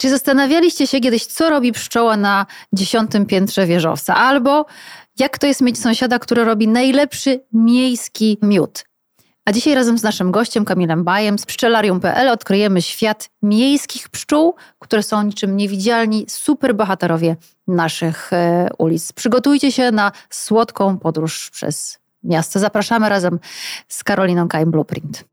Czy zastanawialiście się kiedyś, co robi pszczoła na dziesiątym piętrze wieżowca? Albo jak to jest mieć sąsiada, który robi najlepszy miejski miód? A dzisiaj razem z naszym gościem Kamilem Bajem z pszczelarium.pl odkryjemy świat miejskich pszczół, które są niczym niewidzialni superbohaterowie naszych e, ulic. Przygotujcie się na słodką podróż przez miasto. Zapraszamy razem z Karoliną Kaim Blueprint.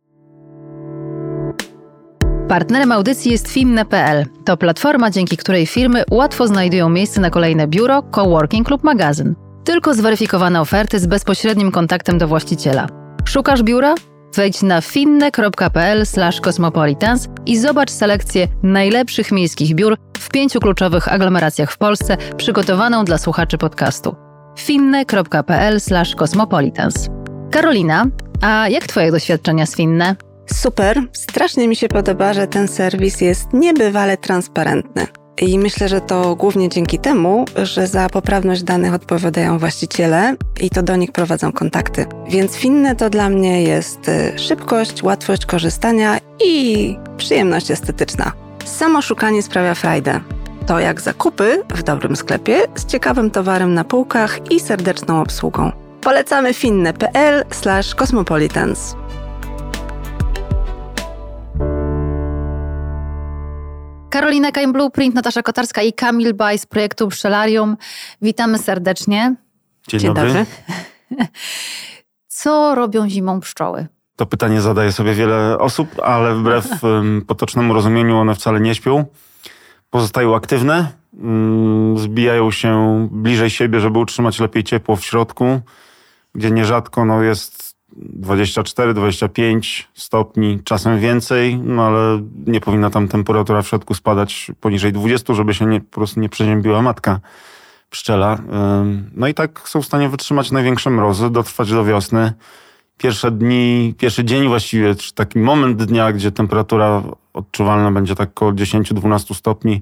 Partnerem audycji jest Finne.pl. To platforma, dzięki której firmy łatwo znajdują miejsce na kolejne biuro, coworking lub magazyn. Tylko zweryfikowane oferty z bezpośrednim kontaktem do właściciela. Szukasz biura? Wejdź na finne.pl/cosmopolitans i zobacz selekcję najlepszych miejskich biur w pięciu kluczowych aglomeracjach w Polsce, przygotowaną dla słuchaczy podcastu. finne.pl/cosmopolitans. Karolina, a jak Twoje doświadczenia z Finne? Super, strasznie mi się podoba, że ten serwis jest niebywale transparentny. I myślę, że to głównie dzięki temu, że za poprawność danych odpowiadają właściciele i to do nich prowadzą kontakty. Więc finne to dla mnie jest y, szybkość, łatwość korzystania i przyjemność estetyczna. Samo szukanie sprawia frajdę. To jak zakupy w dobrym sklepie z ciekawym towarem na półkach i serdeczną obsługą. Polecamy finne.pl/cosmopolitans. Karolina Kain Blueprint, Natasza Kotarska i Kamil Baj z projektu Pszczelarium. Witamy serdecznie. Dzień, Dzień dobry. dobry. Co robią zimą pszczoły? To pytanie zadaje sobie wiele osób, ale wbrew potocznemu rozumieniu one wcale nie śpią. Pozostają aktywne, mm, zbijają się bliżej siebie, żeby utrzymać lepiej ciepło w środku, gdzie nierzadko no, jest 24-25 stopni, czasem więcej, no ale nie powinna tam temperatura w środku spadać poniżej 20, żeby się nie, po prostu nie przeziębiła matka pszczela. No i tak są w stanie wytrzymać największe mrozy, dotrwać do wiosny. Pierwsze dni, pierwszy dzień właściwie, czy taki moment dnia, gdzie temperatura odczuwalna będzie tak około 10-12 stopni,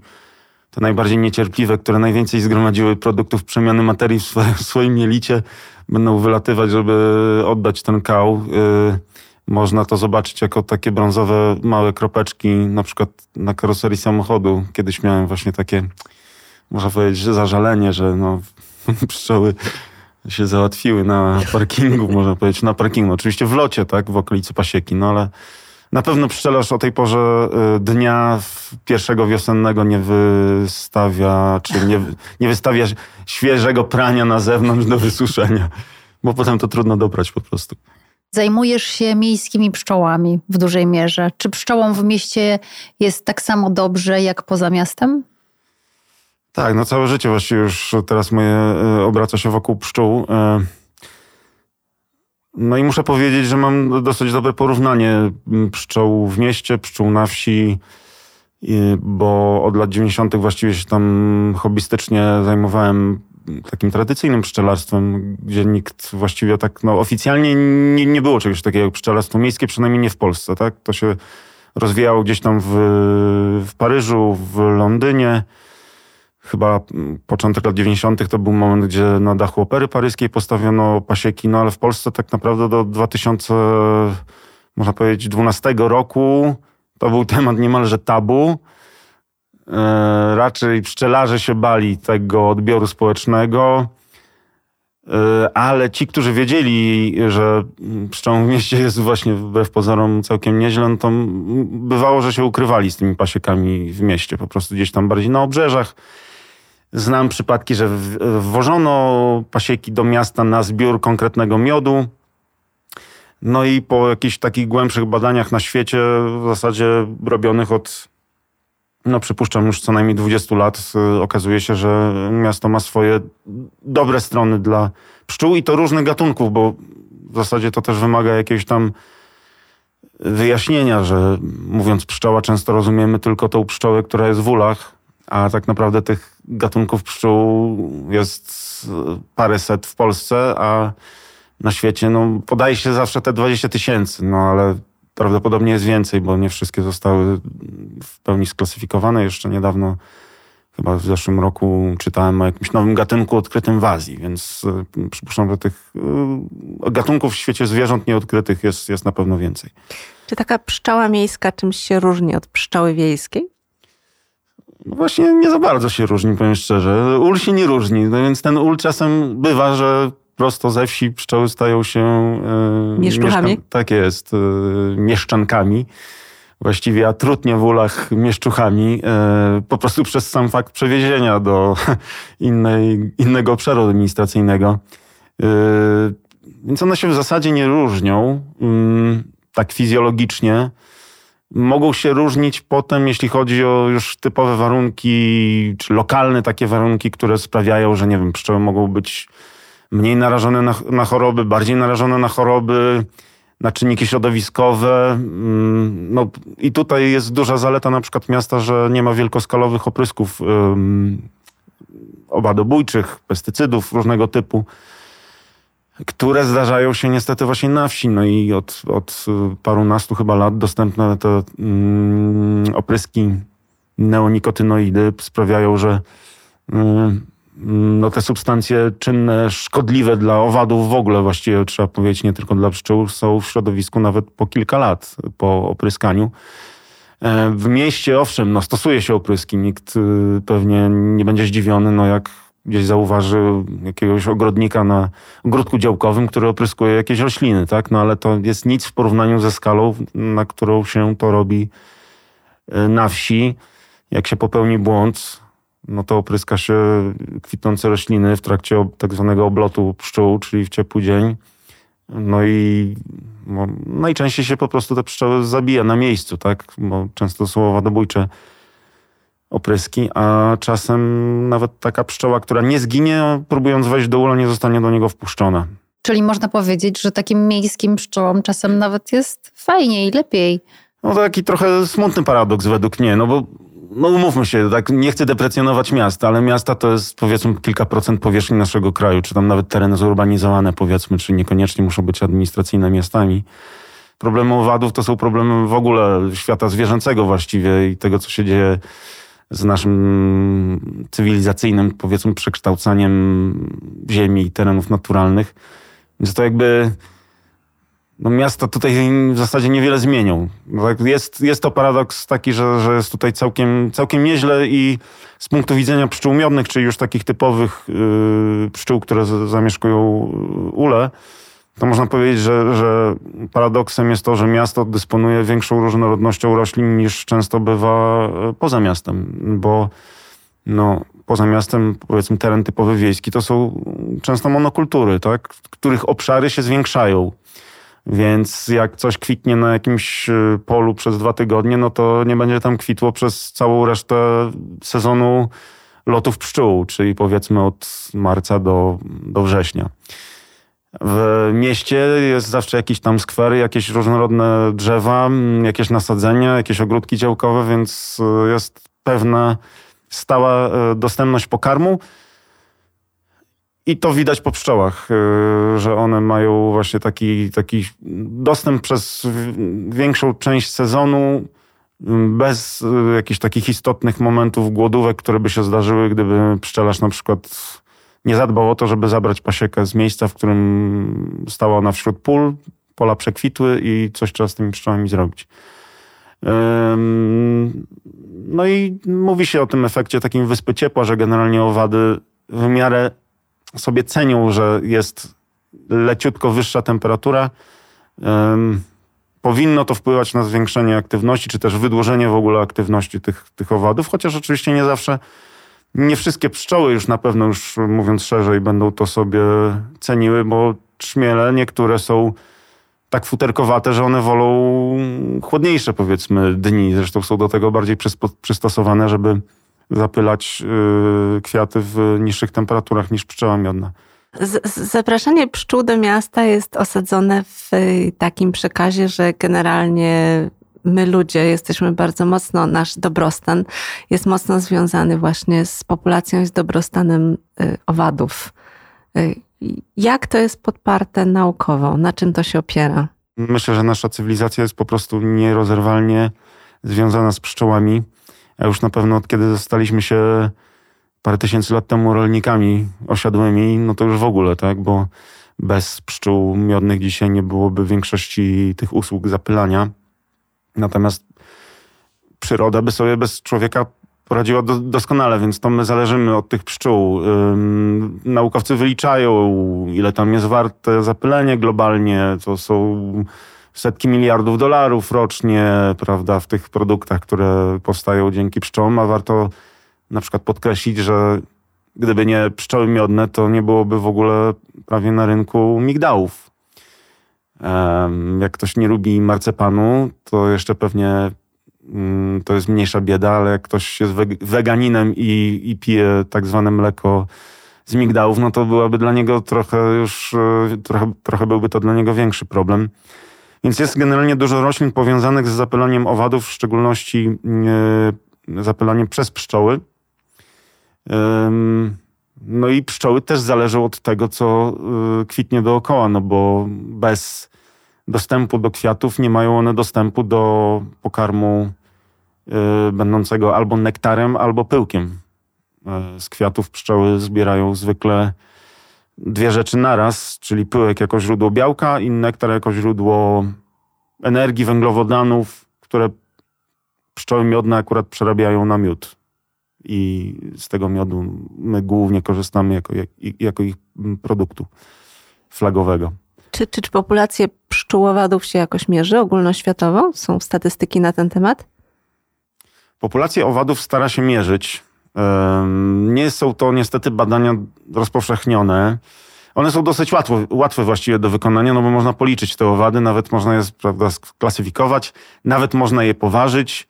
te najbardziej niecierpliwe, które najwięcej zgromadziły produktów przemiany materii w, swoim, jelicie, będą wylatywać, żeby oddać ten kał. Y, można to zobaczyć jako takie brązowe małe kropeczki, na przykład na karoserii samochodu. Kiedyś miałem właśnie takie, można powiedzieć, zażalenie, że no, pszczoły się załatwiły na parkingu, można powiedzieć, na parkingu. Oczywiście w locie, tak, w okolicy pasieki, no ale na pewno pszczelarz o tej porze y, dnia pierwszego wiosennego nie wystawia, czy nie, nie wystawia świeżego prania na zewnątrz do wysuszenia, bo potem to trudno dobrać po prostu. Zajmujesz się miejskimi pszczołami w dużej mierze. Czy pszczołom w mieście jest tak samo dobrze jak poza miastem? Tak, no całe życie właściwie już teraz moje y, obraca się wokół pszczół. No i muszę powiedzieć, że mam dosyć dobre porównanie pszczół w mieście, pszczół na wsi, bo od lat 90. właściwie się tam hobbystycznie zajmowałem takim tradycyjnym pszczelarstwem, gdzie nikt właściwie tak no, oficjalnie nie, nie było czegoś takiego jak pszczelarstwo miejskie, przynajmniej nie w Polsce. Tak? To się rozwijało gdzieś tam w, w Paryżu, w Londynie chyba początek lat 90. to był moment, gdzie na dachu opery paryskiej postawiono pasieki, no ale w Polsce tak naprawdę do 2000, można powiedzieć, 12 roku to był temat niemalże tabu. E, raczej pszczelarze się bali tego odbioru społecznego, e, ale ci, którzy wiedzieli, że pszczołą w mieście jest właśnie wbrew pozorom całkiem nieźle, no to bywało, że się ukrywali z tymi pasiekami w mieście, po prostu gdzieś tam bardziej na obrzeżach Znam przypadki, że wwożono pasieki do miasta na zbiór konkretnego miodu. No i po jakichś takich głębszych badaniach na świecie, w zasadzie robionych od, no przypuszczam już co najmniej 20 lat, okazuje się, że miasto ma swoje dobre strony dla pszczół i to różnych gatunków, bo w zasadzie to też wymaga jakiegoś tam wyjaśnienia, że mówiąc pszczoła często rozumiemy tylko tą pszczołę, która jest w ulach, a tak naprawdę tych gatunków pszczół jest paręset w Polsce, a na świecie no, podaje się zawsze te 20 tysięcy, no ale prawdopodobnie jest więcej, bo nie wszystkie zostały w pełni sklasyfikowane. Jeszcze niedawno, chyba w zeszłym roku, czytałem o jakimś nowym gatunku odkrytym w Azji, więc y, przypuszczam, że tych y, gatunków w świecie zwierząt nieodkrytych jest, jest na pewno więcej. Czy taka pszczoła miejska czymś się różni od pszczoły wiejskiej? No właśnie nie za bardzo się różni, powiem szczerze. Ul się nie różni, no więc ten ul czasem bywa, że prosto ze wsi pszczoły stają się... E, Mieszczuchami? Mieszka- tak jest, e, mieszczankami. Właściwie, a trudnie w ulach mieszczuchami, e, po prostu przez sam fakt przewiezienia do innej, innego obszaru administracyjnego. E, więc one się w zasadzie nie różnią mm, tak fizjologicznie. Mogą się różnić potem, jeśli chodzi o już typowe warunki, czy lokalne takie warunki, które sprawiają, że nie wiem, pszczoły mogą być mniej narażone na, na choroby, bardziej narażone na choroby, na czynniki środowiskowe. Mm, no i tutaj jest duża zaleta na przykład miasta, że nie ma wielkoskalowych oprysków um, pestycydów różnego typu które zdarzają się niestety właśnie na wsi. No i od, od parunastu chyba lat dostępne te mm, opryski neonikotynoidy sprawiają, że mm, no, te substancje czynne, szkodliwe dla owadów w ogóle, właściwie trzeba powiedzieć, nie tylko dla pszczół, są w środowisku nawet po kilka lat po opryskaniu. E, w mieście, owszem, no, stosuje się opryski. Nikt y, pewnie nie będzie zdziwiony, no jak gdzieś zauważy jakiegoś ogrodnika na ogródku działkowym, który opryskuje jakieś rośliny, tak? No ale to jest nic w porównaniu ze skalą, na którą się to robi e, na wsi. Jak się popełni błąd, no to opryska się kwitnące rośliny w trakcie tak zwanego oblotu pszczół, czyli w ciepły dzień. No i no, najczęściej się po prostu te pszczoły zabija na miejscu, tak? Bo często są owadobójcze opryski, a czasem nawet taka pszczoła, która nie zginie, próbując wejść do ula, nie zostanie do niego wpuszczona. Czyli można powiedzieć, że takim miejskim pszczołom czasem nawet jest fajniej, lepiej. No to taki trochę smutny paradoks według mnie, no bo no umówmy się, tak nie chcę deprecjonować miasta, ale miasta to jest powiedzmy kilka procent powierzchni naszego kraju, czy tam nawet tereny zurbanizowane powiedzmy, czy niekoniecznie muszą być administracyjne miastami. Problemy owadów to są problemy w ogóle świata zwierzęcego właściwie i tego, co się dzieje z naszym cywilizacyjnym, powiedzmy, przekształcaniem ziemi i terenów naturalnych. Więc to jakby no miasta tutaj w zasadzie niewiele zmienią. No tak, jest, jest to paradoks taki, że, że jest tutaj całkiem, całkiem nieźle i z punktu widzenia pszczół miodnych, czyli już takich typowych yy, pszczół, które zamieszkują ule, to można powiedzieć, że, że paradoksem jest to, że miasto dysponuje większą różnorodnością roślin niż często bywa e, poza miastem, bo no, poza miastem, powiedzmy teren typowy wiejski, to są często monokultury, tak? których obszary się zwiększają. Więc jak coś kwitnie na jakimś e, polu przez dwa tygodnie, no to nie będzie tam kwitło przez całą resztę sezonu lotów pszczół, czyli powiedzmy od marca do, do września. W mieście jest zawsze jakiś tam skwery, jakieś różnorodne drzewa, jakieś nasadzenia, jakieś ogródki działkowe, więc e, jest pewna stała e, dostępność pokarmu. I to widać po pszczołach, e, że one mają właśnie taki, taki dostęp przez większą część sezonu, bez jakichś takich istotnych momentów głodówek, które by się zdarzyły, gdyby pszczelarz na przykład nie zadbał o to, żeby zabrać pasiekę z miejsca, w którym stała ona wśród pól, pola przekwitły i coś trzeba z tymi pszczołami zrobić. No i mówi się o tym efekcie takim wyspy ciepła, że generalnie owady w miarę sobie cenią, że jest leciutko wyższa temperatura. Powinno to wpływać na zwiększenie aktywności, czy też wydłużenie w ogóle aktywności tych, tych owadów, chociaż oczywiście nie zawsze nie wszystkie pszczoły już na pewno, już mówiąc szerzej, będą to sobie ceniły, bo trzmiele niektóre są tak futerkowate, że one wolą chłodniejsze powiedzmy dni. Zresztą są do tego bardziej przystosowane, żeby zapylać yy, kwiaty w niższych temperaturach niż pszczoła miodna. Zapraszanie pszczół do miasta jest osadzone w takim przekazie, że generalnie my ludzie jesteśmy bardzo mocno, nasz dobrostan jest mocno związany właśnie z populacją i z dobrostanem y, owadów. Y, jak to jest podparte naukowo? Na czym to się opiera? Myślę, że nasza cywilizacja jest po prostu nierozerwalnie związana z pszczołami. A już na pewno od kiedy zostaliśmy się parę tysięcy lat temu rolnikami osiadłymi, no to już w ogóle, tak? Bo bez pszczół miodnych dzisiaj nie byłoby większości tych usług zapylania. Natomiast przyroda by sobie bez człowieka poradziła do, doskonale, więc to my zależymy od tych pszczół. Ym, naukowcy wyliczają, ile tam jest warte zapylenie globalnie. To są setki miliardów dolarów rocznie, prawda, w tych produktach, które powstają dzięki pszczołom, a warto na przykład podkreślić, że gdyby nie pszczoły miodne, to nie byłoby w ogóle prawie na rynku migdałów. Jak ktoś nie lubi marcepanu, to jeszcze pewnie mm, to jest mniejsza bieda, ale jak ktoś jest weganinem i, i pije tak zwane mleko z migdałów, no to byłaby dla niego trochę już, e, trochę, trochę byłby to dla niego większy problem. Więc jest generalnie dużo roślin powiązanych z zapylaniem owadów, w szczególności e, zapylaniem przez pszczoły. No i pszczoły też zależą od tego, co e, kwitnie dookoła, no bo bez dostępu do kwiatów nie mają one dostępu do pokarmu e, będącego albo nektarem, albo pyłkiem. Z kwiatów pszczoły zbierają zwykle dwie rzeczy naraz, czyli pyłek jako źródło białka i nektar jako źródło energii, węglowodanów, które pszczoły miodne akurat przerabiają na miód. I z tego miodu my głównie korzystamy jako, jako ich produktu flagowego. Czy, czy, czy populację pszczółowadów się jakoś mierzy ogólnoświatowo? Są statystyki na ten temat? Populację owadów stara się mierzyć. Nie są to niestety badania rozpowszechnione. One są dosyć łatwe, łatwe właściwie do wykonania, no bo można policzyć te owady, nawet można je prawda, sklasyfikować, nawet można je poważyć.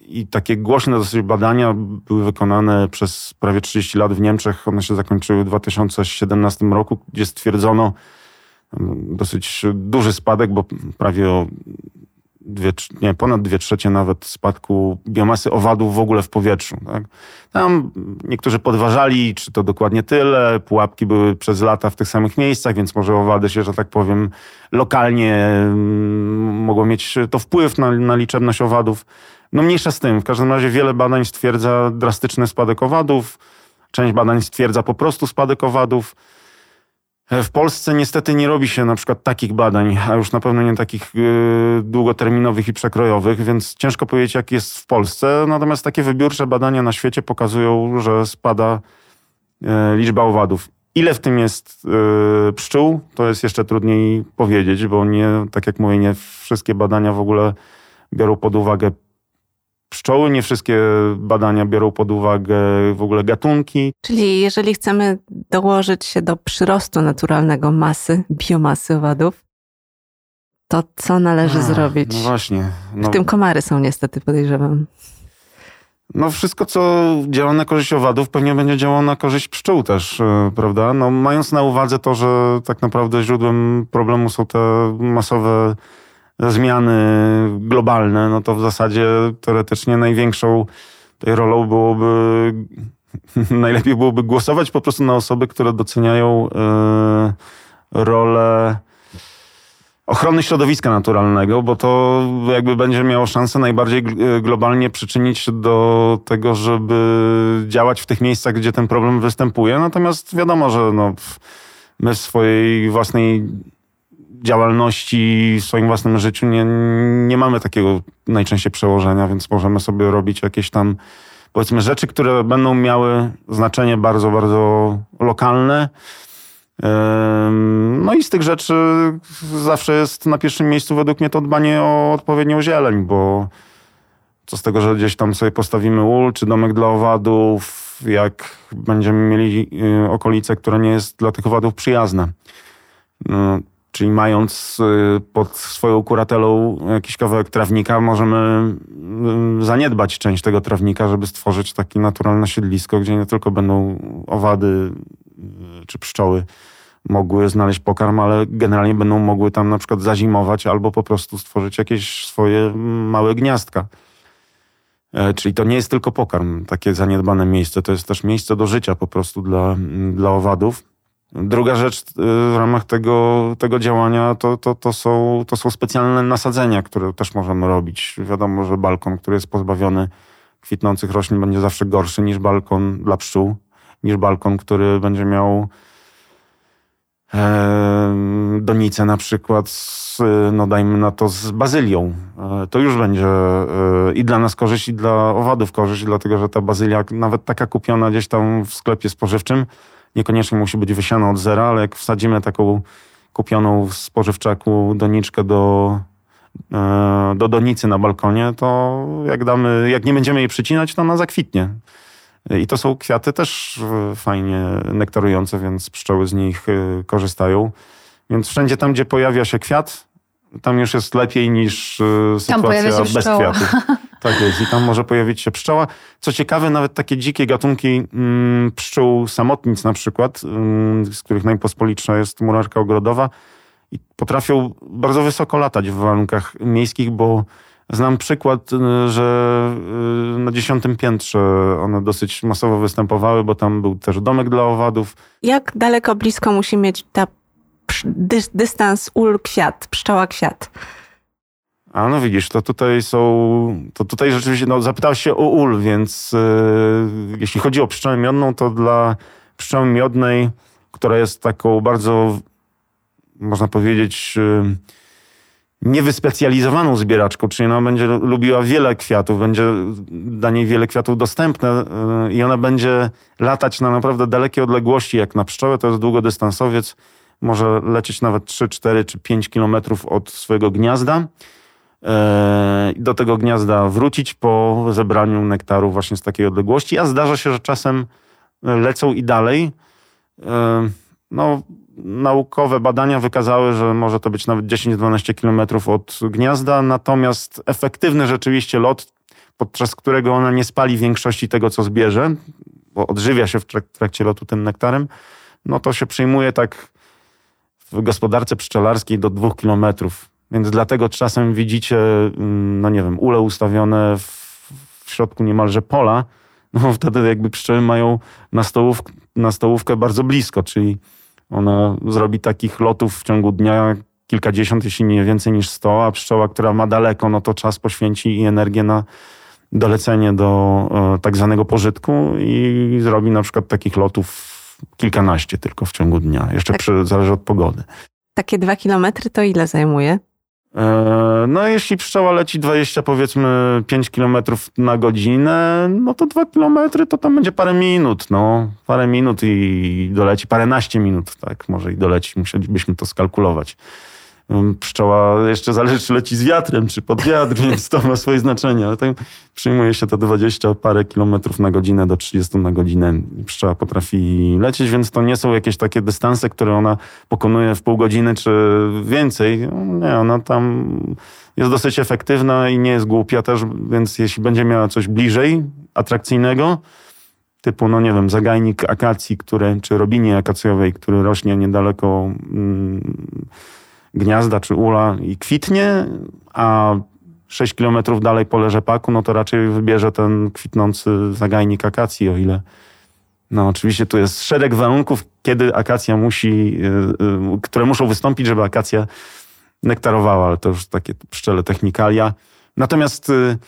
I takie głośne dosyć badania były wykonane przez prawie 30 lat w Niemczech. One się zakończyły w 2017 roku, gdzie stwierdzono dosyć duży spadek, bo prawie o dwie, nie, ponad dwie trzecie nawet spadku biomasy owadów w ogóle w powietrzu. Tak? Tam niektórzy podważali, czy to dokładnie tyle. Pułapki były przez lata w tych samych miejscach, więc może owady się, że tak powiem, lokalnie mm, mogło mieć to wpływ na, na liczebność owadów. No mniejsza z tym. W każdym razie wiele badań stwierdza drastyczny spadek owadów. Część badań stwierdza po prostu spadek owadów. W Polsce niestety nie robi się na przykład takich badań, a już na pewno nie takich yy, długoterminowych i przekrojowych, więc ciężko powiedzieć, jak jest w Polsce. Natomiast takie wybiórcze badania na świecie pokazują, że spada yy, liczba owadów. Ile w tym jest yy, pszczół, to jest jeszcze trudniej powiedzieć, bo nie, tak jak mówię, nie wszystkie badania w ogóle biorą pod uwagę pszczoły, nie wszystkie badania biorą pod uwagę w ogóle gatunki. Czyli jeżeli chcemy dołożyć się do przyrostu naturalnego masy, biomasy owadów, to co należy A, zrobić? No właśnie. No, w tym komary są niestety, podejrzewam. No wszystko, co działa na korzyść owadów, pewnie będzie działało na korzyść pszczół też, e, prawda? No mając na uwadze to, że tak naprawdę źródłem problemu są te masowe zmiany globalne, no to w zasadzie teoretycznie największą tej rolą byłoby, najlepiej byłoby głosować po prostu na osoby, które doceniają yy, rolę ochrony środowiska naturalnego, bo to jakby będzie miało szansę najbardziej globalnie przyczynić do tego, żeby działać w tych miejscach, gdzie ten problem występuje. Natomiast wiadomo, że no, my w swojej własnej działalności, w swoim własnym życiu nie, nie mamy takiego najczęściej przełożenia, więc możemy sobie robić jakieś tam powiedzmy rzeczy, które będą miały znaczenie bardzo, bardzo lokalne. No i z tych rzeczy zawsze jest na pierwszym miejscu według mnie to dbanie o odpowiednią zieleń, bo co z tego, że gdzieś tam sobie postawimy ul czy domek dla owadów, jak będziemy mieli y, okolice, które nie jest dla tych owadów przyjazne. Czyli mając y, pod swoją kuratelą jakiś kawałek trawnika, możemy y, zaniedbać część tego trawnika, żeby stworzyć takie naturalne siedlisko, gdzie nie tylko będą owady y, czy pszczoły mogły znaleźć pokarm, ale generalnie będą mogły tam na przykład zazimować albo po prostu stworzyć jakieś swoje małe gniazdka. E, czyli to nie jest tylko pokarm, takie zaniedbane miejsce, to jest też miejsce do życia po prostu dla, dla owadów. Druga rzecz y, w ramach tego, tego działania to, to, to, są, to są specjalne nasadzenia, które też możemy robić. Wiadomo, że balkon, który jest pozbawiony kwitnących roślin, będzie zawsze gorszy niż balkon dla pszczół, niż balkon, który będzie miał donice na przykład, z, no dajmy na to z bazylią. E, to już będzie e, i dla nas korzyść, i dla owadów korzyść, dlatego że ta bazylia, nawet taka kupiona gdzieś tam w sklepie spożywczym, niekoniecznie musi być wysiana od zera, ale jak wsadzimy taką kupioną w spożywczaku doniczkę do, e, do donicy na balkonie, to jak damy, jak nie będziemy jej przycinać, to ona zakwitnie. I to są kwiaty też fajnie nektarujące, więc pszczoły z nich y, korzystają. Więc wszędzie tam, gdzie pojawia się kwiat, tam już jest lepiej niż y, sytuacja bez kwiatów. Tak jest. I tam może pojawić się pszczoła. Co ciekawe, nawet takie dzikie gatunki mm, pszczół samotnic na przykład, mm, z których najpospolitsza jest murarka ogrodowa, i potrafią bardzo wysoko latać w warunkach miejskich, bo Znam przykład, y, że y, na dziesiątym piętrze one dosyć masowo występowały, bo tam był też domek dla owadów. Jak daleko, blisko musi mieć ta dystans ul-kwiat, pszczoła-kwiat? A no widzisz, to tutaj są, to tutaj rzeczywiście, no zapytałeś się o ul, więc yy, jeśli chodzi o pszczołę miodną, to dla pszczoły miodnej, która jest taką bardzo, można powiedzieć, yy, niewyspecjalizowaną zbieraczką, czyli ona będzie lubiła wiele kwiatów, będzie dla niej wiele kwiatów dostępne y, i ona będzie latać na naprawdę dalekie odległości, jak na pszczołę, to jest długodystansowiec, może lecieć nawet 3, 4 czy 5 kilometrów od swojego gniazda. Y, I do tego gniazda wrócić po zebraniu nektaru właśnie z takiej odległości, a zdarza się, że czasem lecą i dalej. Y, no, naukowe badania wykazały, że może to być nawet 10-12 kilometrów od gniazda, natomiast efektywny rzeczywiście lot, podczas którego ona nie spali większości tego, co zbierze, bo odżywia się w trakcie lotu tym nektarem, no to się przyjmuje tak w gospodarce pszczelarskiej do dwóch kilometrów. Więc dlatego czasem widzicie, mm, no nie wiem, ule ustawione w, w środku niemalże pola, no wtedy jakby pszczoły mają na, stołów, na stołówkę bardzo blisko, czyli ona zrobi takich lotów w ciągu dnia kilkadziesiąt, jeśli nie więcej niż sto, a pszczoła, która ma daleko, no to czas poświęci i energię na dolecenie do e, tak zwanego pożytku i zrobi na przykład takich lotów kilkanaście tylko w ciągu dnia. Jeszcze tak. przy, zależy od pogody. Takie dwa kilometry to ile zajmuje? E, no, jeśli pszczoła leci 20, powiedzmy 5 km na godzinę, no to 2 km to tam będzie parę minut, no. Parę minut i doleci, paręnaście minut, tak, może i doleci, musielibyśmy to skalkulować. Pszczoła jeszcze zależy, czy leci z wiatrem, czy pod wiatr, więc to ma swoje znaczenie. Ale tak przyjmuje się to 20 parę kilometrów na godzinę do 30 na godzinę. Pszczoła potrafi lecieć, więc to nie są jakieś takie dystanse, które ona pokonuje w pół godziny czy więcej. Nie, ona tam jest dosyć efektywna i nie jest głupia też, więc jeśli będzie miała coś bliżej, atrakcyjnego, typu, no nie wiem, zagajnik akacji, które, czy robinie akacjowej, który rośnie niedaleko mm, gniazda czy ula i kwitnie, a 6 kilometrów dalej pole rzepaku, no to raczej wybierze ten kwitnący zagajnik akacji, o ile no oczywiście tu jest szereg warunków, kiedy akacja musi, y, y, które muszą wystąpić, żeby akacja nektarowała, ale to już takie pszczele technikalia. Natomiast y,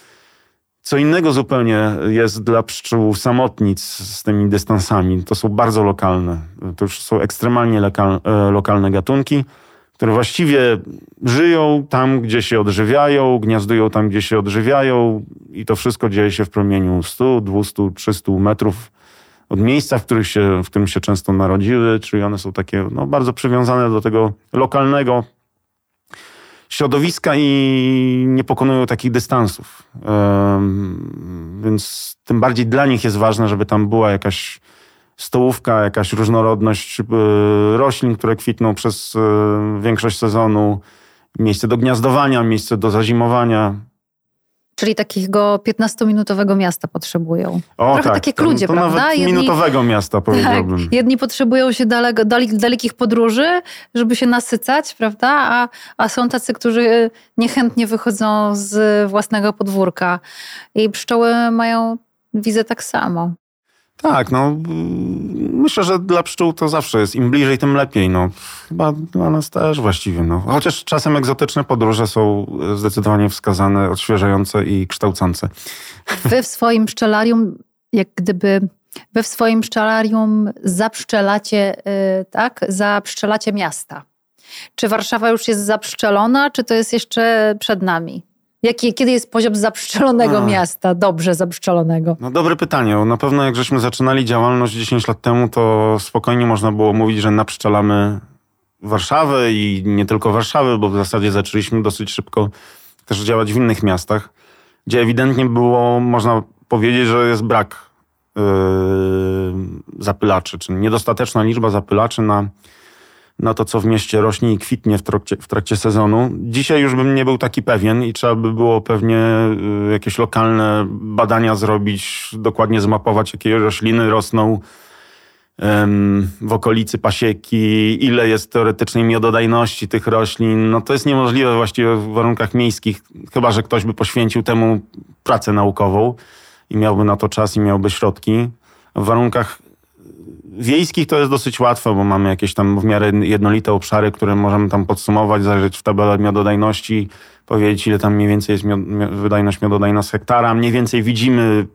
co innego zupełnie jest dla pszczół samotnic z tymi dystansami. To są bardzo lokalne. To już są ekstremalnie lokal, lokalne gatunki które właściwie żyją tam, gdzie się odżywiają, gniazdują tam, gdzie się odżywiają i to wszystko dzieje się w promieniu 100, 200, 300 metrów od miejsca, w, których się, w którym się często narodziły, czyli one są takie no, bardzo przywiązane do tego lokalnego środowiska i nie pokonują takich dystansów. więc tym bardziej dla nich jest ważne, żeby tam była jakaś stołówka, jakaś różnorodność y, roślin, które kwitną przez y, większość sezonu, miejsce do gniazdowania, miejsce do zazimowania. Czyli takiego 15-minutowego miasta potrzebują. O, Trochę tak, takie jak ludzie, to prawda? Nawet jedni, minutowego miasta powiedziałbym. Tak, jedni potrzebują się daleko, dalekich podróży, żeby się nasycać, prawda? A, a są tacy, którzy niechętnie wychodzą z własnego podwórka. I pszczoły mają, widzę tak samo. Tak, no myślę, że dla pszczół to zawsze jest. Im bliżej, tym lepiej. No, chyba dla nas też właściwie. No. Chociaż czasem egzotyczne podróże są zdecydowanie wskazane, odświeżające i kształcące. Wy w swoim pszczelarium jak gdyby Wy w swoim pszczelarium zapszczelacie, yy, tak? Zapszczelacie miasta. Czy Warszawa już jest zapszczelona, czy to jest jeszcze przed nami? Jaki, kiedy jest poziom zapszczelonego A. miasta, dobrze zapszczelonego? No dobre pytanie. Na pewno jak żeśmy zaczynali działalność 10 lat temu, to spokojnie można było mówić, że napszczelamy Warszawę i nie tylko Warszawę, bo w zasadzie zaczęliśmy dosyć szybko też działać w innych miastach, gdzie ewidentnie było, można powiedzieć, że jest brak yy, zapylaczy, czyli niedostateczna liczba zapylaczy na na to, co w mieście rośnie i kwitnie w trakcie, w trakcie sezonu. Dzisiaj już bym nie był taki pewien i trzeba by było pewnie y, jakieś lokalne badania zrobić, dokładnie zmapować, jakie rośliny rosną w okolicy pasieki, ile jest teoretycznej miododajności tych roślin. No to jest niemożliwe właściwie w warunkach miejskich, chyba że ktoś by poświęcił temu pracę naukową i miałby na to czas i miałby środki. W warunkach wiejskich to jest dosyć łatwe, bo mamy jakieś tam w miarę jednolite obszary, które możemy tam podsumować, zajrzeć w tabelę miododajności, powiedzieć ile tam mniej więcej jest miod, wydajność miododajna z hektara. Mniej więcej widzimy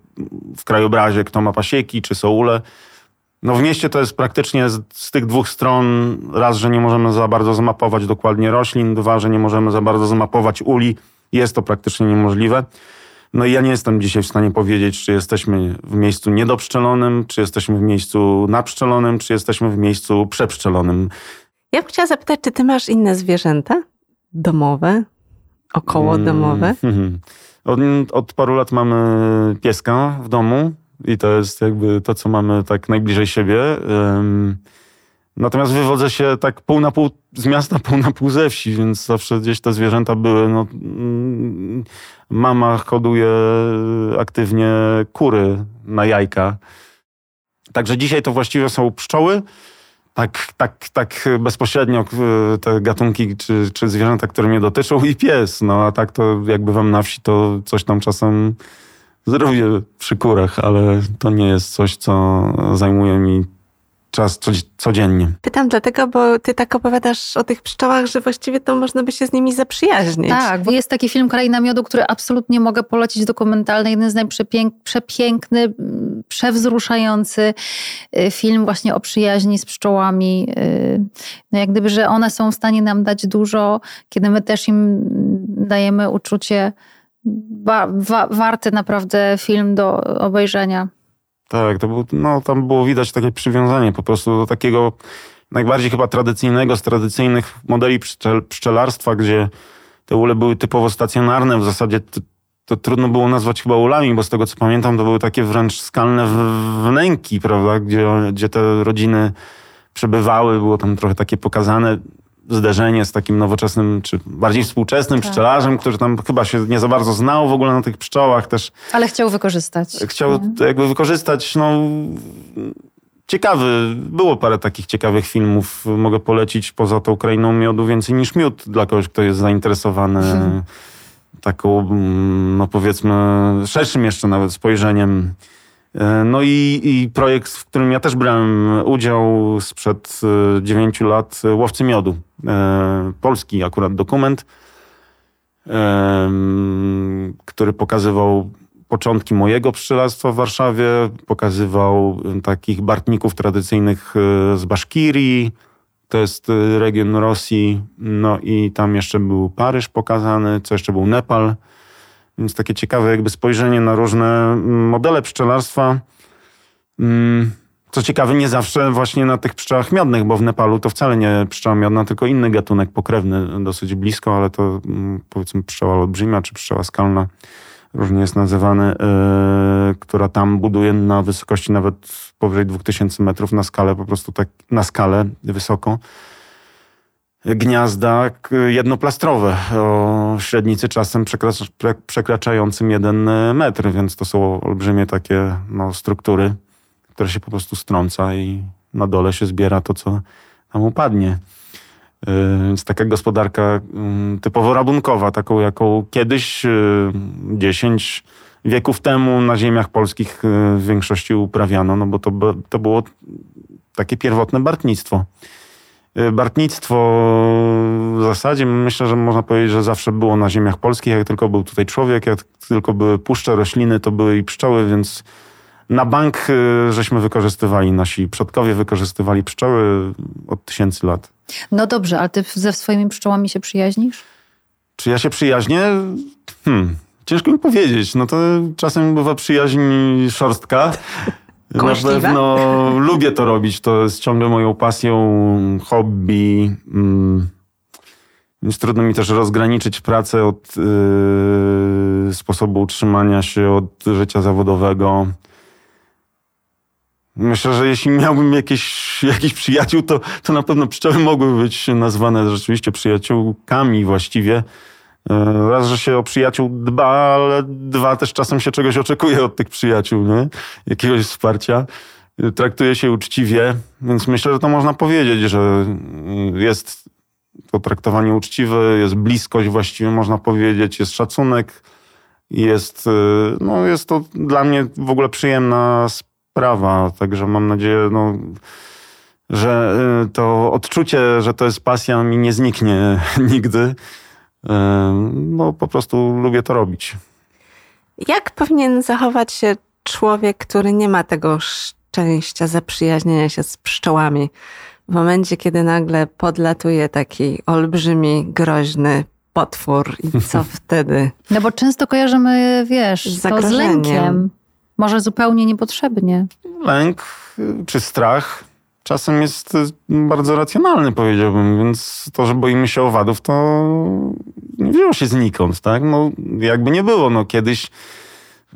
w krajobrazie, kto ma pasieki czy soule. No w mieście to jest praktycznie z, z, tych dwóch stron raz, że nie możemy za bardzo zmapować dokładnie roślin, dwa, że nie możemy za bardzo zmapować uli. Jest to praktycznie niemożliwe. No i ja nie jestem dzisiaj w stanie powiedzieć, czy jesteśmy w miejscu niedopszczelonym, czy jesteśmy w miejscu napszczelonym, czy jesteśmy w miejscu przepszczelonym. Ja bym chciała zapytać, czy ty masz inne zwierzęta domowe, około domowe? Mm, od, od paru lat mamy pieska w domu i to jest jakby to, co mamy tak najbliżej siebie. Natomiast wywodzę się tak pół na pół z miasta, pół na pół ze wsi, więc zawsze gdzieś te zwierzęta były. No, mm, mama hoduje aktywnie kury na jajka. Także dzisiaj to właściwie są pszczoły. Tak, tak, tak bezpośrednio te gatunki czy, czy zwierzęta, które mnie dotyczą i pies. No a tak to jak bywam na wsi, to coś tam czasem zrobię przy kurach, ale to nie jest coś, co zajmuje mi czas codziennie. Pytam dlatego, bo ty tak opowiadasz o tych pszczołach, że właściwie to można by się z nimi zaprzyjaźnić. Tak, bo jest taki film Kraina Miodu, który absolutnie mogę polecić dokumentalny, jeden z najprzepiękny, przewzruszający y, film właśnie o przyjaźni z pszczołami. Y, no jak gdyby, że one są w stanie nam dać dużo, kiedy my też im dajemy uczucie wa wa warty naprawdę film do obejrzenia. Tak, to był, no, tam było widać takie przywiązanie po prostu do takiego najbardziej chyba tradycyjnego z tradycyjnych modeli pszczel, pszczelarstwa, gdzie te ule były typowo stacjonarne. W zasadzie to, to, trudno było nazwać chyba ulami, bo z tego co pamiętam, to były takie wręcz skalne wnęki, prawda, gdzie, gdzie te rodziny przebywały, było tam trochę takie pokazane zderzenie z takim nowoczesnym, czy bardziej współczesnym tak. pszczelarzem, który tam chyba się nie za bardzo znał w ogóle na tych pszczołach też. Ale chciał wykorzystać. Chciał nie? jakby wykorzystać, no ciekawy, było parę takich ciekawych filmów, mogę polecić poza tą krainą miodu więcej niż miód dla kogoś, kto jest zainteresowany hmm. taką, no powiedzmy, szerszym jeszcze nawet spojrzeniem no i, i, projekt, w którym ja też brałem udział sprzed e, dziewięciu lat, e, Łowcy Miodu. Polski akurat dokument, który pokazywał początki mojego pszczelarstwa w Warszawie, pokazywał takich bartników tradycyjnych z Baszkirii, to jest region Rosji, no i tam jeszcze był Paryż pokazany, co jeszcze był Nepal, więc takie ciekawe jakby spojrzenie na różne mm, modele pszczelarstwa. Mm, co ciekawe, nie zawsze właśnie na tych pszczołach miodnych, bo w Nepalu to wcale nie pszczoła miodna, tylko inny gatunek pokrewny dosyć blisko, ale to mm, powiedzmy pszczoła olbrzymia czy pszczoła skalna, różnie jest nazywany, yy, która tam buduje na wysokości nawet powyżej 2000 metrów na skalę, po prostu tak na skalę wysoko gniazda jednoplastrowe o średnicy czasem przekraczającym jeden metr, więc to są olbrzymie takie no, struktury, które się po prostu strąca i na dole się zbiera to, co tam upadnie. Y, więc taka gospodarka mm, typowo rabunkowa, taką jaką kiedyś, 10 y, wieków temu na ziemiach polskich w większości uprawiano, no bo to, to było takie pierwotne bartnictwo. Y, bartnictwo w zasadzie myślę, że można powiedzieć, że zawsze było na ziemiach polskich. Jak tylko był tutaj człowiek, jak tylko były puszcze, rośliny, to były i pszczoły, więc na bank y, żeśmy wykorzystywali, nasi przodkowie wykorzystywali pszczoły od tysięcy lat. No dobrze, ale ty ze swoimi pszczołami się przyjaźnisz? Czy ja się przyjaźnię? Hmm, ciężko mi powiedzieć. No to czasem bywa przyjaźń szorstka. Na pewno lubię to robić. To jest ciągle moją pasją, hobby. Mm. Więc trudno mi też rozgraniczyć pracę od yy, sposobu utrzymania się, od życia zawodowego. Myślę, że jeśli miałbym jakieś, jakiś przyjaciół, to, to na pewno pszczoły mogły być nazwane rzeczywiście przyjaciółkami właściwie. E, raz, że się o przyjaciół dba, ale dwa, też czasem się czegoś oczekuje od tych przyjaciół, nie? jakiegoś wsparcia. E, traktuje się uczciwie, więc myślę, że to można powiedzieć, że jest to traktowanie uczciwe, jest bliskość właściwie, można powiedzieć, jest szacunek, jest, e, no, jest to dla mnie w ogóle przyjemna sprawa, także mam nadzieję, no, że to odczucie, że to jest pasja mi nie zniknie nigdy no po prostu lubię to robić. Jak powinien zachować się człowiek, który nie ma tego szczęścia zaprzyjaźnienia się z pszczołami? W momencie, kiedy nagle podlatuje taki olbrzymi, groźny potwór i co wtedy? No bo często kojarzymy, wiesz, z, to z lękiem. Może zupełnie niepotrzebnie. Lęk czy strach czasem jest bardzo racjonalny, powiedziałbym, więc to, że boimy się owadów, to nie wzięło się znikąd, tak? No, jakby nie było, no kiedyś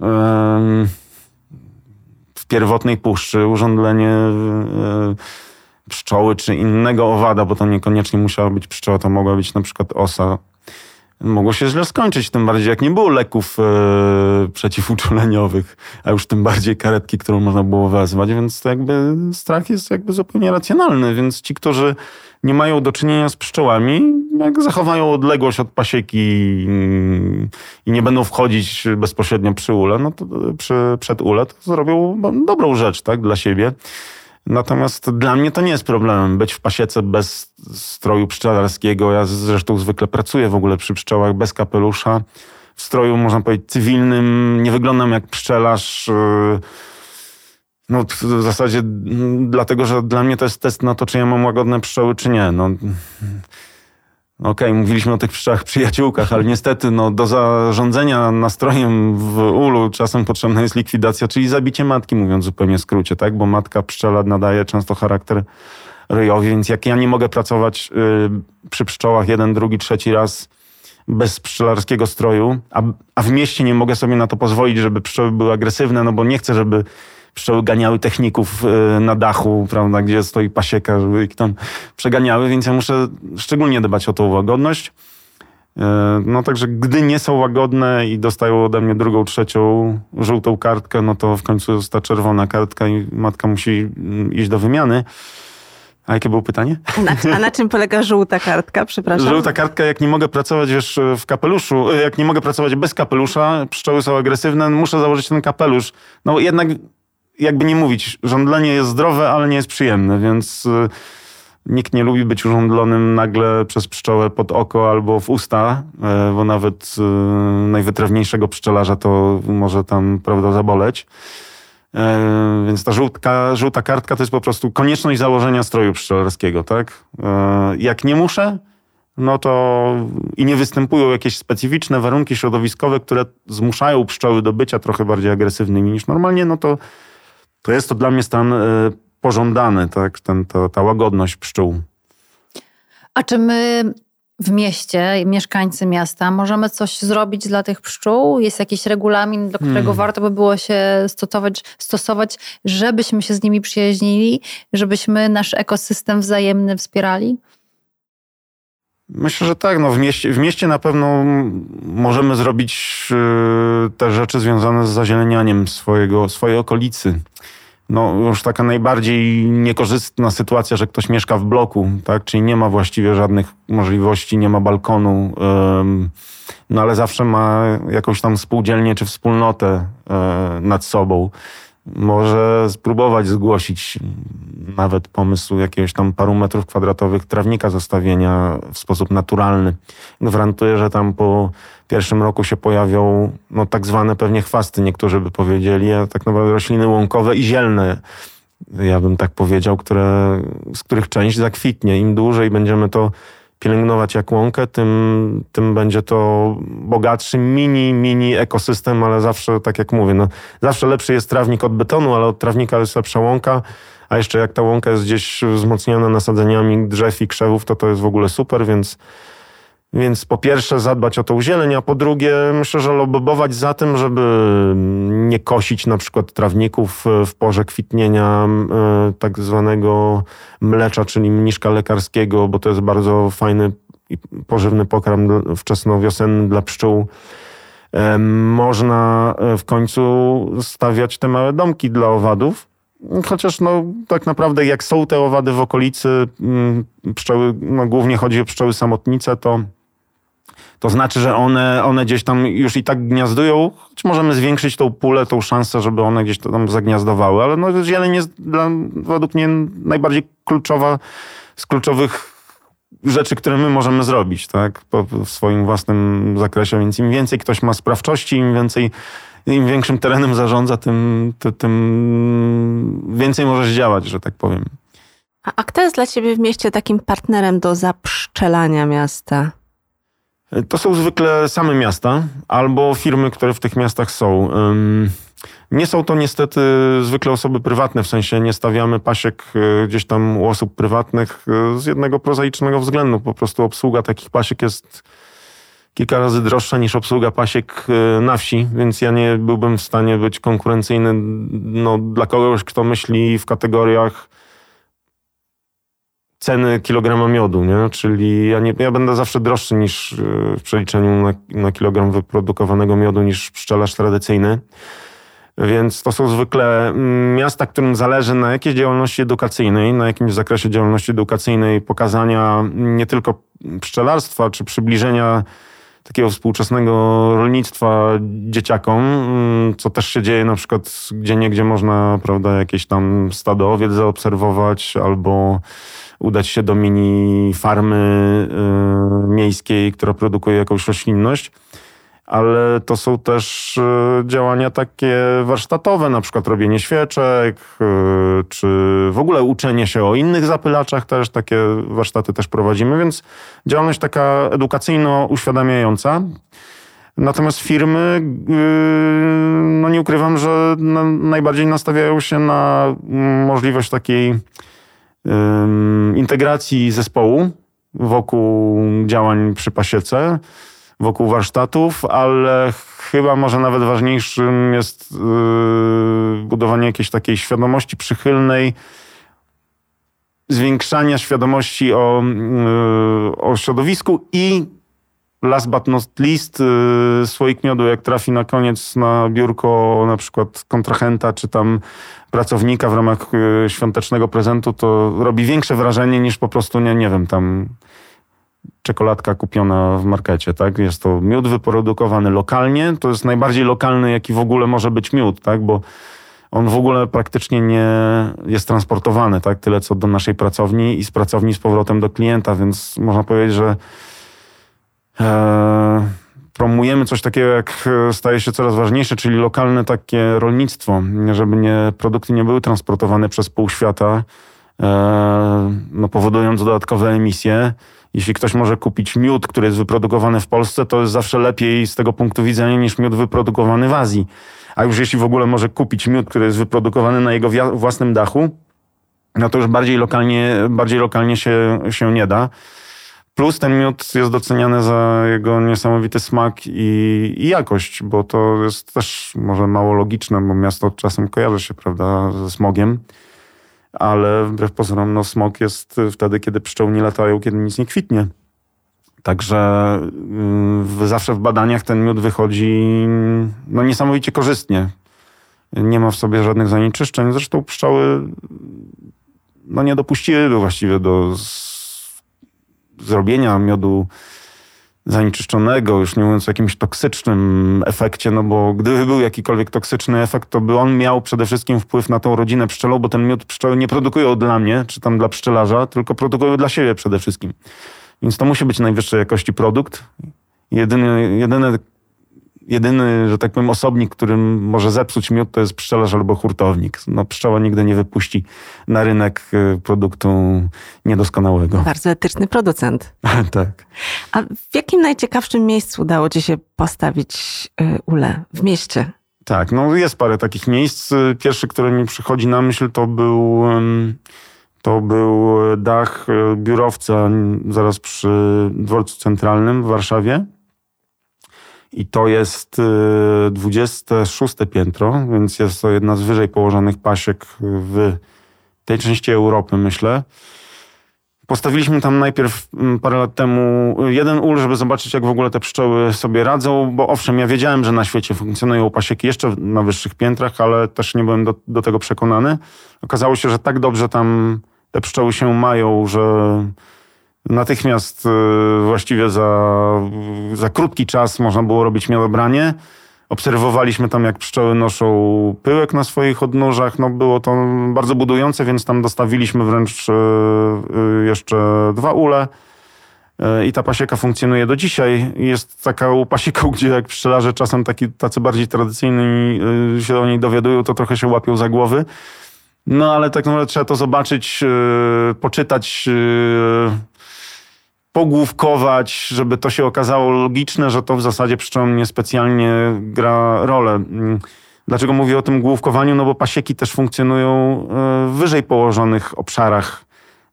um, w pierwotnej puszczy urządlenie um, pszczoły czy innego owada, bo to niekoniecznie musiała być pszczoła, to mogła być na przykład osa, mogło się źle skończyć, tym bardziej jak nie było leków e, przeciwuczuleniowych, a już tym bardziej karetki, którą można było wezwać, więc to jakby strach jest jakby zupełnie racjonalny, więc ci, którzy nie mają do czynienia z pszczołami, jak zachowają odległość od pasieki mm, i nie będą wchodzić bezpośrednio przy ule, no to przy, przed ule, to zrobią dobrą rzecz, tak, dla siebie. Natomiast dla mnie to nie jest problemem być w pasiece bez stroju pszczelarskiego. Ja zresztą zwykle pracuję w ogóle przy pszczołach bez kapelusza. W stroju, można powiedzieć, cywilnym. Nie wyglądam jak pszczelarz. Yy, no w zasadzie dlatego, że dla mnie to jest test na to, czy ja mam łagodne pszczoły, czy nie. No, Okej, okay, mówiliśmy o tych pszczołach przyjaciółkach, ale niestety no, do zarządzania nastrojem w ulu czasem potrzebna jest likwidacja, czyli zabicie matki, mówiąc zupełnie w skrócie, tak? Bo matka pszczela nadaje często charakter ryjowi, więc jak ja nie mogę pracować y, przy pszczołach jeden, drugi, trzeci raz bez pszczelarskiego stroju, a, a w mieście nie mogę sobie na to pozwolić, żeby pszczoły były agresywne, no bo nie chcę, żeby pszczoły ganiały techników e, na dachu, prawda, gdzie stoi pasieka, żeby ich tam przeganiały, więc ja muszę szczególnie dbać o tą łagodność. E, no także gdy nie są łagodne i dostają ode mnie drugą, trzecią żółtą kartkę, no to w końcu jest ta czerwona kartka i matka musi mm, iść do wymiany. A jakie było pytanie? Na, a na czym polega żółta kartka, przepraszam? Żółta kartka, jak nie mogę pracować wiesz, w kapeluszu, e, jak nie mogę pracować bez kapelusza, pszczoły są agresywne, muszę założyć ten kapelusz. No jednak jakby nie mówić, żądlenie jest zdrowe, ale nie jest przyjemne, więc y, nikt nie lubi być urządlonym nagle przez pszczołę pod oko albo w usta, e, bo nawet y, najwytrawniejszego pszczelarza to może tam, prawda, zaboleć. Więc ta żółtka, żółta kartka to jest po prostu konieczność założenia stroju pszczelarskiego, tak? Jak nie muszę, no to i nie występują jakieś specyficzne warunki środowiskowe, które zmuszają pszczoły do bycia trochę bardziej agresywnymi niż normalnie, no to to jest to dla mnie stan e, pożądany, tak? Ten, to, ta łagodność pszczół. A czy my w mieście, mieszkańcy miasta, możemy coś zrobić dla tych pszczół? Jest jakiś regulamin, do którego hmm. warto by było się stosować, stosować, żebyśmy się z nimi przyjaźnili, żebyśmy nasz ekosystem wzajemny wspierali? Myślę, że tak. No w, mieście, w mieście na pewno możemy zrobić y, te rzeczy związane z zazielenianiem swojego, swojej okolicy. No już taka najbardziej niekorzystna sytuacja, że ktoś mieszka w bloku, tak? czyli nie ma właściwie żadnych możliwości, nie ma balkonu, no ale zawsze ma jakąś tam spółdzielnię czy wspólnotę e, nad sobą. Może spróbować zgłosić nawet pomysł jakiegoś tam paru metrów kwadratowych trawnika zostawienia w sposób naturalny. Gwarantuję, że tam po pierwszym roku się pojawią no, tak zwane pewnie chwasty, niektórzy by powiedzieli, a tak naprawdę rośliny łąkowe i zielne, ja bym tak powiedział, które, z których część zakwitnie. Im dłużej będziemy to pielęgnować jak łąkę, tym, tym będzie to bogatszy mini, mini ekosystem, ale zawsze, tak jak mówię, no, zawsze lepszy jest trawnik od betonu, ale od trawnika jest lepsza łąka, a jeszcze jak ta łąka jest gdzieś wzmocniona nasadzeniami drzew i krzewów, to to jest w ogóle super, więc więc po pierwsze zadbać o tą zieleń, a po drugie myślę, że lobbować za tym, żeby nie kosić na przykład trawników w porze kwitnienia e, tak zwanego mlecza, czyli mniszka lekarskiego, bo to jest bardzo fajny i pożywny pokarm wczesnowiosenny dla pszczół. E, można e, w końcu stawiać te małe domki dla owadów, Chociaż no, tak naprawdę jak są te owady w okolicy, mm, pszczoły, no, głównie chodzi o pszczoły samotnice, to to znaczy, że one, one gdzieś tam już i tak gniazdują, choć możemy zwiększyć tą pulę, tą szansę, żeby one gdzieś tam zagniazdowały, ale no, zieleń jest dla, według mnie najbardziej kluczowa z kluczowych rzeczy, które my możemy zrobić, tak, w swoim własnym zakresie, więc im więcej ktoś ma sprawczości, im więcej im większym terenem zarządza, tym, tym więcej możesz działać, że tak powiem. A kto jest dla ciebie w mieście takim partnerem do zapszczelania miasta? To są zwykle same miasta albo firmy, które w tych miastach są. Nie są to niestety zwykle osoby prywatne, w sensie nie stawiamy pasiek e, gdzieś tam u osób prywatnych e, z jednego prozaicznego względu. Po prostu obsługa takich pasiek jest kilka razy droższa niż obsługa pasiek e, na wsi, więc ja nie byłbym w stanie być konkurencyjny no, dla kogoś, kto myśli w kategoriach ceny kilograma miodu, nie? Czyli ja, nie, ja będę zawsze droższy niż e, w przeliczeniu na, na kilogram wyprodukowanego miodu niż pszczelarz tradycyjny. Więc to są zwykle mm, miasta, którym zależy na jakiejś działalności edukacyjnej, na jakimś zakresie działalności edukacyjnej, pokazania nie tylko pszczelarstwa, czy przybliżenia takiego współczesnego rolnictwa dzieciakom, mm, co też się dzieje na przykład gdzie niegdzie można, prawda, jakieś tam stado owiec zaobserwować albo udać się do mini farmy y, miejskiej, która produkuje jakąś roślinność. Ale to są też y, działania takie warsztatowe, na przykład robienie świeczek, y, czy w ogóle uczenie się o innych zapylaczach też, takie warsztaty też prowadzimy, więc działalność taka edukacyjno-uświadamiająca. Natomiast firmy, no nie ukrywam, że najbardziej nastawiają się na możliwość takiej integracji zespołu wokół działań przy pasiece, wokół warsztatów, ale chyba może nawet ważniejszym jest yy, budowanie jakiejś takiej świadomości przychylnej, zwiększania świadomości o, yy, o środowisku i last but not least yy, słoik miodu, jak trafi na koniec na biurko na przykład kontrahenta, czy tam pracownika w ramach y, świątecznego prezentu, to robi większe wrażenie niż po prostu, nie, nie wiem, tam czekoladka kupiona w markecie, tak? Jest to miód wyprodukowany lokalnie, to jest najbardziej lokalny, jaki w ogóle może być miód, tak? Bo on w ogóle praktycznie nie jest transportowany, tak? Tyle co do naszej pracowni i z pracowni z powrotem do klienta, więc można powiedzieć, że promujemy coś takiego, jak e, staje się coraz ważniejsze, czyli lokalne takie rolnictwo, żeby nie, produkty nie były transportowane przez pół świata, e, no, powodując dodatkowe emisje. Jeśli ktoś może kupić miód, który jest wyprodukowany w Polsce, to jest zawsze lepiej z tego punktu widzenia niż miód wyprodukowany w Azji. A już jeśli w ogóle może kupić miód, który jest wyprodukowany na jego własnym dachu, no to już bardziej lokalnie, bardziej lokalnie się, się nie da. Plus ten miód jest doceniany za jego niesamowity smak i, i, jakość, bo to jest też może mało logiczne, bo miasto czasem kojarzy się, prawda, ze smogiem. Ale wbrew pozorom, no, smog jest wtedy, kiedy pszczoły nie latają, kiedy nic nie kwitnie. Także zawsze w badaniach ten miód wychodzi no, niesamowicie korzystnie. Nie ma w sobie żadnych zanieczyszczeń. Zresztą pszczoły no, nie dopuściły właściwie do zrobienia miodu zanieczyszczonego, już nie mówiąc o jakimś toksycznym efekcie, no bo gdyby był jakikolwiek toksyczny efekt, to by on miał przede wszystkim wpływ na tą rodzinę pszczelą, bo ten miód pszczoły nie produkują dla mnie, czy tam dla pszczelarza, tylko produkują dla siebie przede wszystkim. Więc to musi być najwyższej jakości produkt. Jedyny, jedyne jedyny, że tak powiem, osobnik, którym może zepsuć miód, to jest pszczelarz albo hurtownik. No, pszczoła nigdy nie wypuści na rynek y, produktu niedoskonałego. Bardzo etyczny producent. tak. A w jakim najciekawszym miejscu udało ci się postawić y, ulę? W mieście? Tak, no jest parę takich miejsc. Pierwszy, który mi przychodzi na myśl, to był, to był dach y, biurowca zaraz przy dworcu centralnym w Warszawie. I to jest 26 y, piętro, więc jest to jedna z wyżej położonych pasiek w tej części Europy, myślę. Postawiliśmy tam najpierw mm, parę lat temu jeden ul, żeby zobaczyć, jak w ogóle te pszczoły sobie radzą, bo owszem, ja wiedziałem, że na świecie funkcjonują pasieki jeszcze na wyższych piętrach, ale też nie byłem do, do tego przekonany. Okazało się, że tak dobrze tam te pszczoły się mają, że Natychmiast e, właściwie za, za krótki czas można było robić miodobranie. Obserwowaliśmy tam, jak pszczoły noszą pyłek na swoich odnóżach. No, było to bardzo budujące, więc tam dostawiliśmy wręcz e, e, jeszcze dwa ule. I ta pasieka funkcjonuje do dzisiaj. Jest taką pasieką, gdzie jak pszczelarze czasem taki, tacy bardziej tradycyjni się o niej dowiadują, to trochę się łapią za głowy. No ale tak naprawdę trzeba to zobaczyć, poczytać pogłówkować, żeby to się okazało logiczne, że to w zasadzie pszczołom niespecjalnie gra rolę. Mm, dlaczego mówię o tym główkowaniu? No bo pasieki też funkcjonują e, w wyżej położonych obszarach,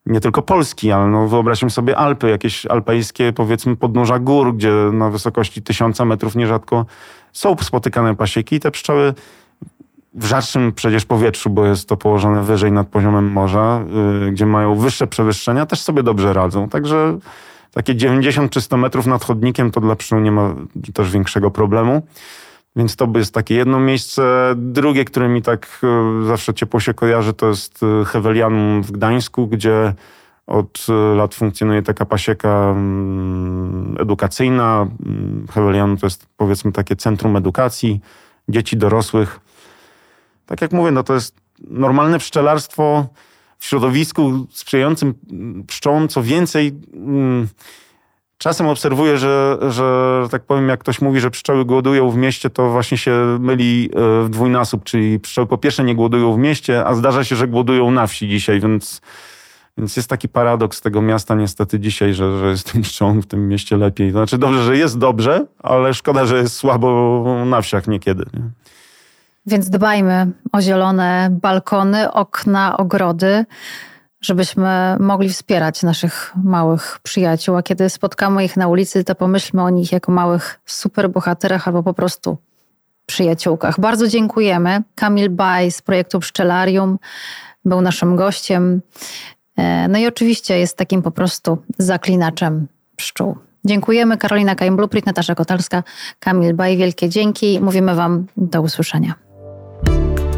nie tylko Polski, ale no wyobraźmy sobie Alpy, jakieś alpejskie powiedzmy podnóża gór, gdzie na wysokości tysiąca metrów nierzadko są spotykane pasieki i te pszczoły w rzadszym przecież powietrzu, bo jest to położone wyżej nad poziomem morza, yy, gdzie mają wyższe przewyższenia, też sobie dobrze radzą. Także takie 90 czy 100 metrów nad chodnikiem to dla pszczół nie ma też większego problemu. Więc to jest takie jedno miejsce. Drugie, które mi tak e, zawsze ciepło się kojarzy, to jest e, Hewelianum w Gdańsku, gdzie od e, lat funkcjonuje taka pasieka mm, edukacyjna. Mm, Hewelianum to jest powiedzmy takie centrum edukacji dzieci, dorosłych. Tak jak mówię, no to jest normalne pszczelarstwo w środowisku sprzyjającym pszczołom, co więcej, mm, czasem obserwuję, że, że tak powiem, jak ktoś mówi, że pszczoły głodują w mieście, to właśnie się myli e, w dwójnasób, czyli pszczoły po pierwsze nie głodują w mieście, a zdarza się, że głodują na wsi dzisiaj, więc, więc jest taki paradoks tego miasta niestety dzisiaj, że, że jest tym pszczołom w tym mieście lepiej. Znaczy dobrze, że jest dobrze, ale szkoda, że jest słabo na wsiach niekiedy. Nie? Więc dbajmy o zielone balkony, okna, ogrody, żebyśmy mogli wspierać naszych małych przyjaciół. A kiedy spotkamy ich na ulicy, to pomyślmy o nich jako małych superbohaterach albo po prostu przyjaciółkach. Bardzo dziękujemy. Kamil Baj z projektu Pszczelarium był naszym gościem. E, no i oczywiście jest takim po prostu zaklinaczem pszczół. Dziękujemy. Karolina Kajm-Bluprint, Natasza Kotalska, Kamil Baj. Wielkie dzięki. Mówimy Wam do usłyszenia. you